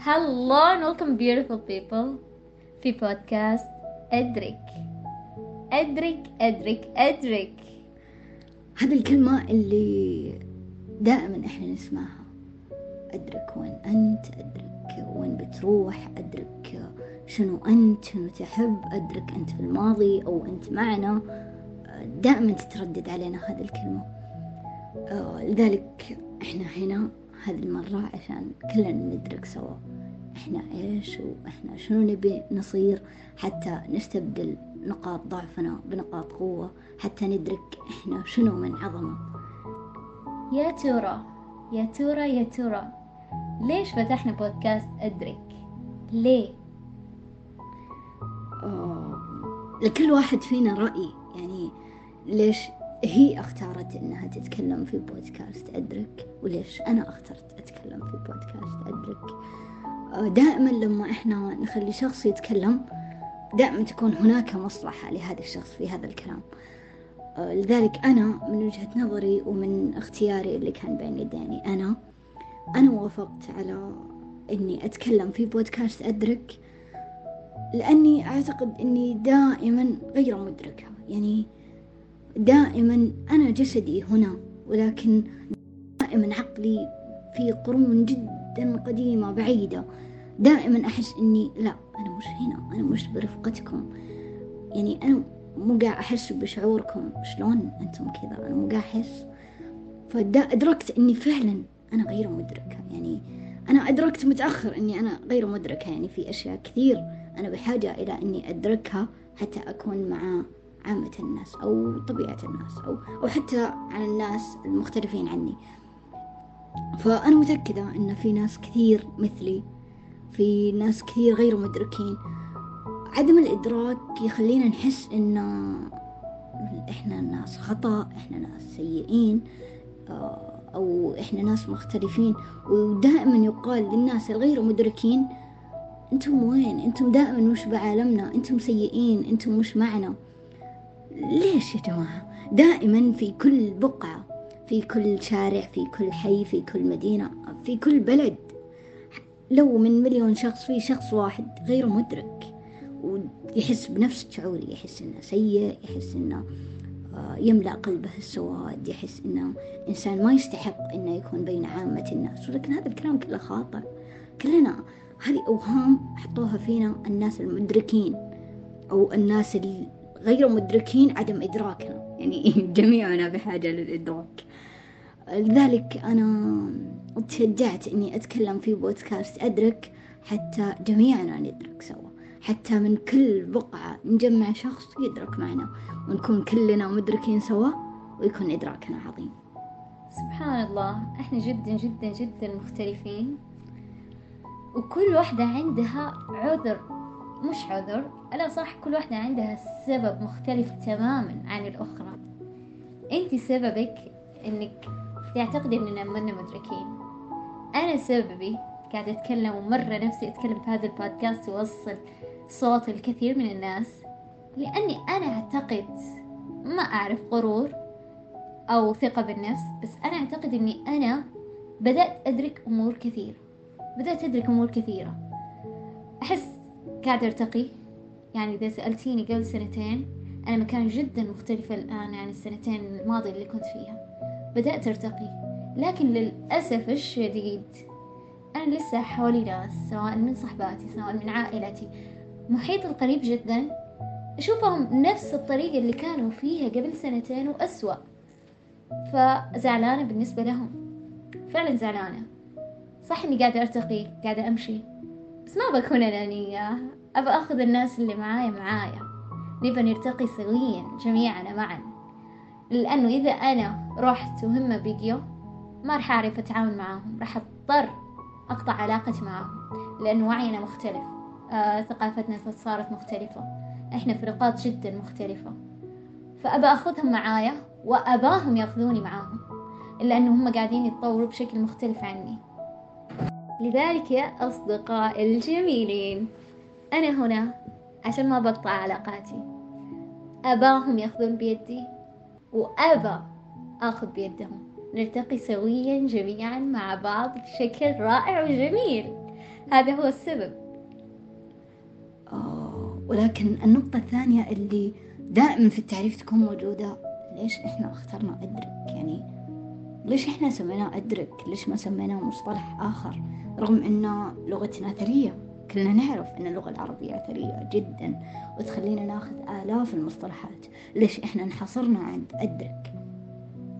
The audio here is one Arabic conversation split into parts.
Hello and welcome beautiful people في بودكاست أدرك أدرك أدرك أدرك هذه الكلمة اللي دائما إحنا نسمعها. أدرك وين أنت أدرك وين بتروح أدرك شنو أنت شنو تحب أدرك أنت في الماضي أو أنت معنا. دائما تتردد علينا هذه الكلمة. آه، لذلك إحنا هنا هذه المرة عشان كلنا ندرك سوا إحنا إيش وإحنا شنو نبي نصير حتى نستبدل نقاط ضعفنا بنقاط قوة حتى ندرك إحنا شنو من عظمة. يا ترى يا ترى يا ترى ليش فتحنا بودكاست أدرك؟ ليه؟ آه، لكل واحد فينا رأي يعني ليش هي اختارت إنها تتكلم في بودكاست أدرك؟ وليش؟ أنا اخترت أتكلم في بودكاست أدرك؟ آه، دائما لما إحنا نخلي شخص يتكلم دائما تكون هناك مصلحة لهذا الشخص في هذا الكلام. آه، لذلك أنا من وجهة نظري ومن اختياري اللي كان بين يديني أنا أنا وافقت على إني أتكلم في بودكاست أدرك؟ لأني أعتقد إني دائما غير مدركة. يعني دائما أنا جسدي هنا ولكن دائما عقلي في قرون جدا قديمة بعيدة. دائما أحس إني لا أنا مش هنا أنا مش برفقتكم. يعني أنا مو قاعد أحس بشعوركم. شلون أنتم كذا؟ أنا مو قاعد أحس. فأدركت إني فعلا أنا غير مدركة. يعني أنا أدركت متأخر إني أنا غير مدركة. يعني في أشياء كثير أنا بحاجة إلى إني أدركها حتى أكون مع عامة الناس أو طبيعة الناس أو أو حتى عن الناس المختلفين عني. فأنا متأكدة إن في ناس كثير مثلي في ناس كثير غير مدركين. عدم الإدراك يخلينا نحس إن إحنا ناس خطأ إحنا ناس سيئين آه، أو إحنا ناس مختلفين. ودائما يقال للناس الغير مدركين أنتم وين؟ أنتم دائما مش بعالمنا أنتم سيئين أنتم مش معنا. ليش يا جماعة؟ دائما في كل بقعة في كل شارع في كل حي في كل مدينة في كل بلد. لو من مليون شخص في شخص واحد غير مدرك ويحس بنفس شعوري يحس إنه سيء يحس إنه آه، يملأ قلبه السواد يحس إنه إنسان ما يستحق إنه يكون بين عامة الناس. ولكن هذا الكلام كله خاطئ. كلنا هذه أوهام حطوها فينا الناس المدركين أو الناس غير مدركين عدم إدراكنا. يعني جميعنا بحاجة للإدراك. لذلك أنا تشجعت إني أتكلم في بودكاست أدرك حتى جميعنا ندرك سوا. حتى من كل بقعة نجمع شخص يدرك معنا. ونكون كلنا مدركين سوا ويكون إدراكنا عظيم. سبحان الله. إحنا جدا جدا جدا مختلفين. وكل واحدة عندها عذر مش عذر ألا صح كل واحدة عندها سبب مختلف تماما عن الأخرى. أنت سببك إنك تعتقد إننا منا مدركين. أنا سببي قاعدة أتكلم ومرة نفسي أتكلم في هذا البودكاست وأوصل صوت الكثير من الناس لأني أنا أعتقد ما أعرف غرور أو ثقة بالنفس بس أنا أعتقد إني أنا بدأت أدرك أمور كثير. بدأت أدرك أمور كثيرة. أحس قاعدة أرتقي؟ يعني إذا سألتيني قبل سنتين أنا مكان جدا مختلفة الآن عن السنتين الماضية اللي كنت فيها. بدأت أرتقي لكن للأسف الشديد أنا لسه حولي ناس سواء من صحباتي سواء من عائلتي. محيط القريب جدا أشوفهم نفس الطريقة اللي كانوا فيها قبل سنتين وأسوأ. فزعلانة بالنسبة لهم. فعلا زعلانة. صح إني قاعدة أرتقي قاعدة أمشي. بس ما بكون أنانية أبى أخذ الناس اللي معايا معايا. نبى نرتقي سويا جميعنا معا. لأنه إذا أنا رحت وهم بقيوا ما راح أعرف أتعامل معاهم. راح أضطر أقطع علاقتي معاهم. لأن وعينا مختلف. آه ثقافتنا صارت مختلفة. إحنا في نقاط جدا مختلفة. فأبى أخذهم معايا وأباهم يأخذوني معاهم. إلا أنه هم قاعدين يتطوروا بشكل مختلف عني. لذلك يا أصدقائي الجميلين أنا هنا عشان ما بقطع علاقاتي. أباهم ياخذون بيدي وأبى أخذ بيدهم. نلتقي سويا جميعا مع بعض بشكل رائع وجميل. هذا هو السبب. آه ولكن النقطة الثانية اللي دائما في التعريف تكون موجودة ليش إحنا اخترنا أدرك؟ يعني ليش إحنا سميناه أدرك؟ ليش ما سميناه مصطلح آخر؟ رغم أنه لغتنا ثرية كلنا نعرف أن اللغة العربية ثرية جدا وتخلينا ناخذ آلاف المصطلحات. ليش إحنا انحصرنا عند أدرك؟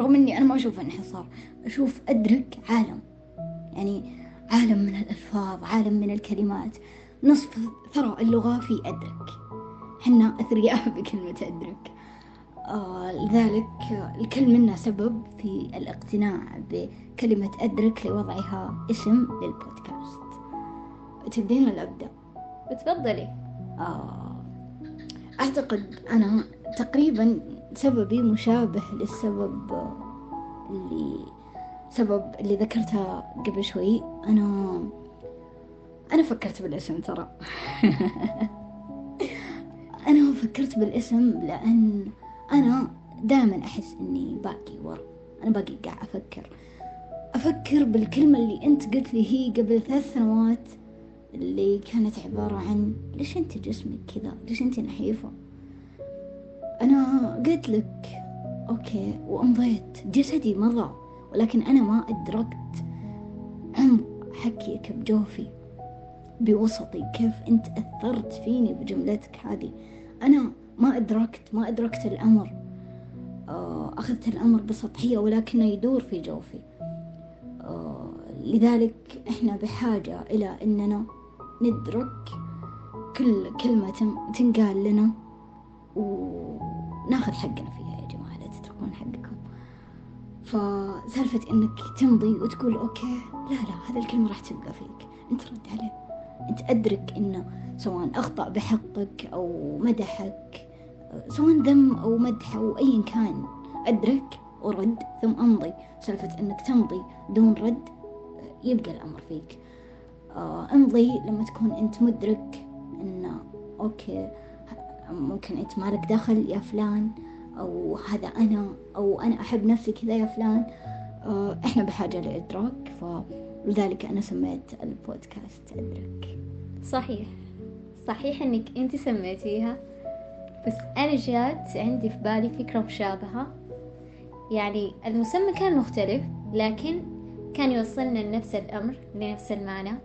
رغم أني أنا ما أشوف انحصار أشوف أدرك عالم. يعني عالم من الألفاظ عالم من الكلمات. نصف ثراء اللغة في أدرك. حنا أثرياء بكلمة أدرك. لذلك الكل منا سبب في الاقتناع بكلمة أدرك لوضعها اسم للبودكاست. تبدين ولا أبدأ؟ بتفضلي آه أعتقد أنا تقريبا سببي مشابه للسبب اللي سبب اللي ذكرته قبل شوي. أنا أنا فكرت بالاسم ترى. أنا فكرت بالاسم لأن أنا دائما أحس إني باقي ورا أنا باقي قاعد أفكر. أفكر بالكلمة اللي أنت قلت لي هي قبل ثلاث سنوات اللي كانت عبارة عن ليش أنت جسمك كذا؟ ليش أنت نحيفة؟ أنا قلت لك أوكي وأمضيت. جسدي مضى ولكن أنا ما أدركت عمق حكيك بجوفي بوسطي كيف أنت أثرت فيني بجملتك هذه. أنا ما أدركت ما أدركت الأمر. آه، أخذت الأمر بسطحية ولكنه يدور في جوفي. آه، لذلك إحنا بحاجة إلى أننا ندرك كل كلمة تنقال لنا وناخذ حقنا فيها يا جماعة لا تتركون حقكم. فسالفة إنك تمضي وتقول أوكي لا لا هذه الكلمة راح تبقى فيك. أنت رد عليه أنت أدرك إنه سواء أخطأ بحقك أو مدحك سواء ذم أو مدح أو أيا كان أدرك ورد ثم أمضي. سالفة إنك تمضي دون رد يبقى الأمر فيك. آه أمضي لما تكون أنت مدرك إنه أوكي ممكن أنت مالك دخل يا فلان أو هذا أنا أو أنا أحب نفسي كذا يا فلان. آه إحنا بحاجة لإدراك فلذلك أنا سميت البودكاست أدرك. صحيح. صحيح إنك أنت سميتيها. بس أنا جات عندي في بالي فكرة مشابهة. يعني المسمى كان مختلف لكن كان يوصلنا لنفس الأمر لنفس المعنى.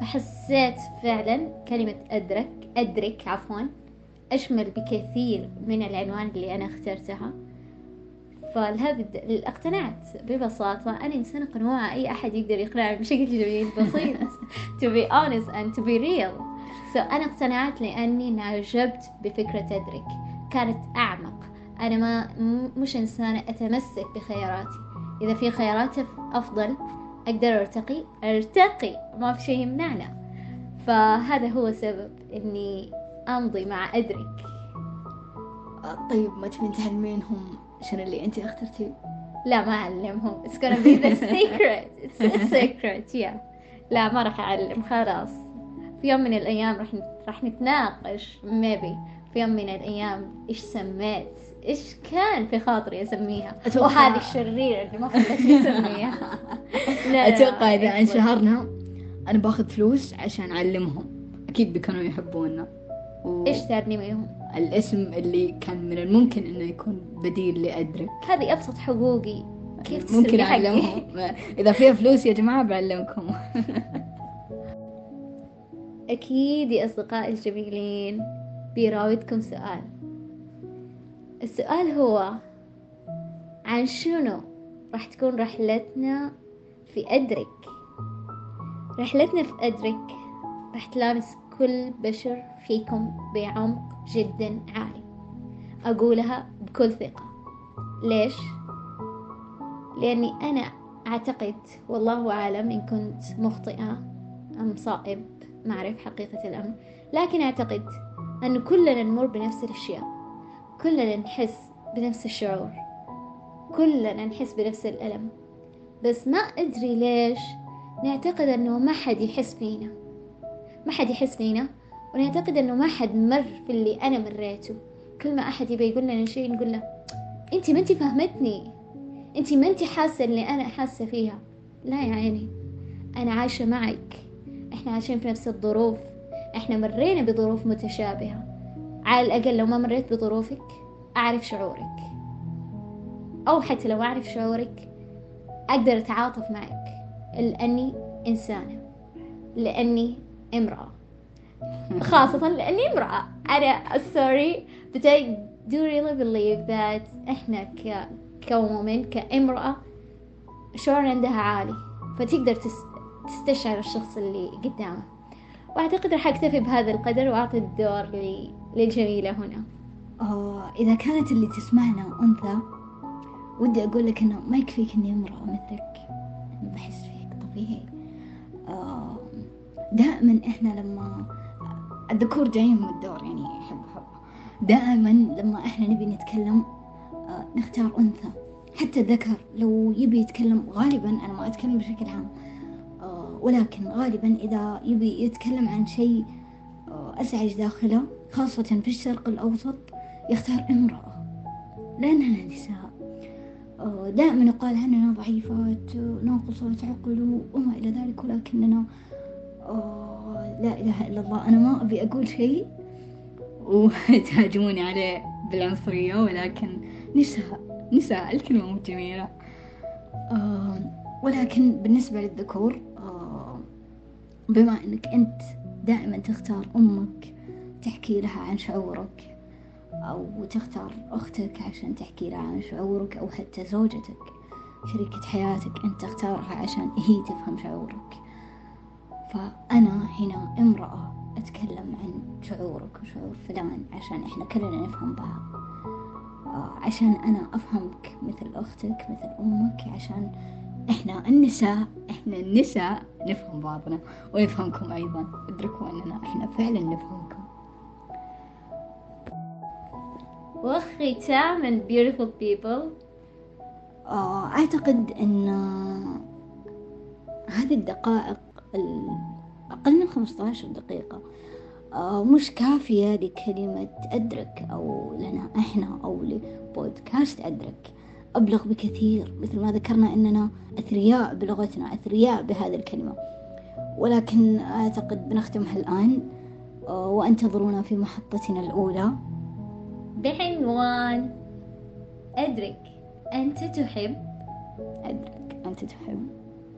فحسيت فعلا كلمة أدرك أدرك عفوا أشمل بكثير من العنوان اللي أنا اخترتها. فلهذا اقتنعت ببساطة أنا إنسانة قنوعة. أي أحد يقدر يقنعني بشكل جميل بسيط. To be honest and to be real. So أنا اقتنعت لأني انعجبت بفكرة أدرك كانت أعمق. أنا ما مش إنسانة أتمسك بخياراتي. إذا في خيارات أفضل أقدر أرتقي. أرتقي! ما في شيء يمنعنا. فهذا هو سبب إني أمضي مع أدرك طيب ما تبين تعلمينهم شنو اللي أنت اخترتيه؟ لا ما أعلمهم. It's gonna be the secret. It's a secret. Yeah. لا ما راح أعلم. خلاص. في يوم من الأيام راح راح نتناقش. Maybe. في يوم من الأيام. إيش سميت؟ إيش كان في خاطري أسميها؟ أتوقع وهذه الشريرة اللي ما خلتني أسميها. لا أتوقع إذا انشهرنا أنا باخذ فلوس عشان أعلمهم. أكيد بيكونوا يحبونا. و... إيش تعلميهم الاسم اللي كان من الممكن إنه يكون بديل لأدرك. هذه أبسط حقوقي. كيف ممكن؟ أعلمهم. إذا فيها فلوس يا جماعة بعلمكم. أكيد يا أصدقائي الجميلين بيراودكم سؤال. السؤال هو عن شنو راح تكون رحلتنا في أدرك؟ رحلتنا في أدرك راح تلامس كل بشر فيكم بعمق جدا عالي. أقولها بكل ثقة. ليش؟ لأني أنا أعتقد والله أعلم إن كنت مخطئة أم صائب ما أعرف حقيقة الأمر. لكن أعتقد أن كلنا نمر بنفس الأشياء. كلنا نحس بنفس الشعور. كلنا نحس بنفس الألم. بس ما أدري ليش نعتقد أنه ما حد يحس فينا. ما حد يحس فينا ونعتقد أنه ما حد مر في اللي أنا مريته. كل ما أحد يبي يقول لنا شيء نقول له أنت ما أنت فهمتني. أنت ما أنت حاسة اللي أنا حاسة فيها. لا يا عيني. أنا عايشة معك. إحنا عايشين في نفس الظروف. إحنا مرينا بظروف متشابهة. على الأقل لو ما مريت بظروفك أعرف شعورك. أو حتى لو أعرف شعورك أقدر أتعاطف معك. لأني إنسانة. لأني امرأة. خاصة لأني امرأة. أنا sorry but I do really believe that إحنا ك كومن كامرأة شعور عندها عالي. فتقدر تس... تستشعر الشخص اللي قدامه. وأعتقد راح أكتفي بهذا القدر وأعطي الدور ل... للجميلة هنا. آه إذا كانت اللي تسمعنا أنثى ودي أقول لك إنه ما يكفيك إني أمرأة مثلك. بحس فيك طبيعي. دائما إحنا لما الذكور جايين من الدور يعني حب حب. دائما لما إحنا نبي نتكلم آه نختار أنثى. حتى الذكر لو يبي يتكلم غالبا أنا ما أتكلم بشكل عام آه ولكن غالبا إذا يبي يتكلم عن شيء آه أزعج داخله خاصة في الشرق الأوسط يختار امرأة. لأننا نساء. دائما يقال عننا ضعيفات ناقصات عقل وما إلى ذلك ولكننا آه، لا إله إلا الله. أنا ما أبي أقول شيء وتهاجموني عليه بالعنصرية ولكن نساء نساء الكلمة مو جميلة. ولكن بالنسبة للذكور بما أنك أنت دائما تختار أمك تحكي لها عن شعورك أو تختار أختك عشان تحكي لها عن شعورك أو حتى زوجتك شريكة حياتك أنت تختارها عشان هي تفهم شعورك. فأنا هنا امرأة أتكلم عن شعورك وشعور فلان عشان إحنا كلنا نفهم بعض. آه، عشان أنا أفهمك مثل أختك مثل أمك عشان إحنا النساء إحنا النساء نفهم بعضنا ونفهمكم أيضا. ادركوا أننا إحنا فعلا نفهمكم. beautiful people. آه، أعتقد أن هذه الدقائق أقل من 15 دقيقة. آه، مش كافية لكلمة أدرك أو لنا إحنا أو لبودكاست أدرك. أبلغ بكثير مثل ما ذكرنا أننا أثرياء بلغتنا أثرياء بهذه الكلمة. ولكن أعتقد بنختمها الآن آه، وأنتظرونا في محطتنا الأولى. بعنوان أدرك أنت تحب. أدرك أنت تحب.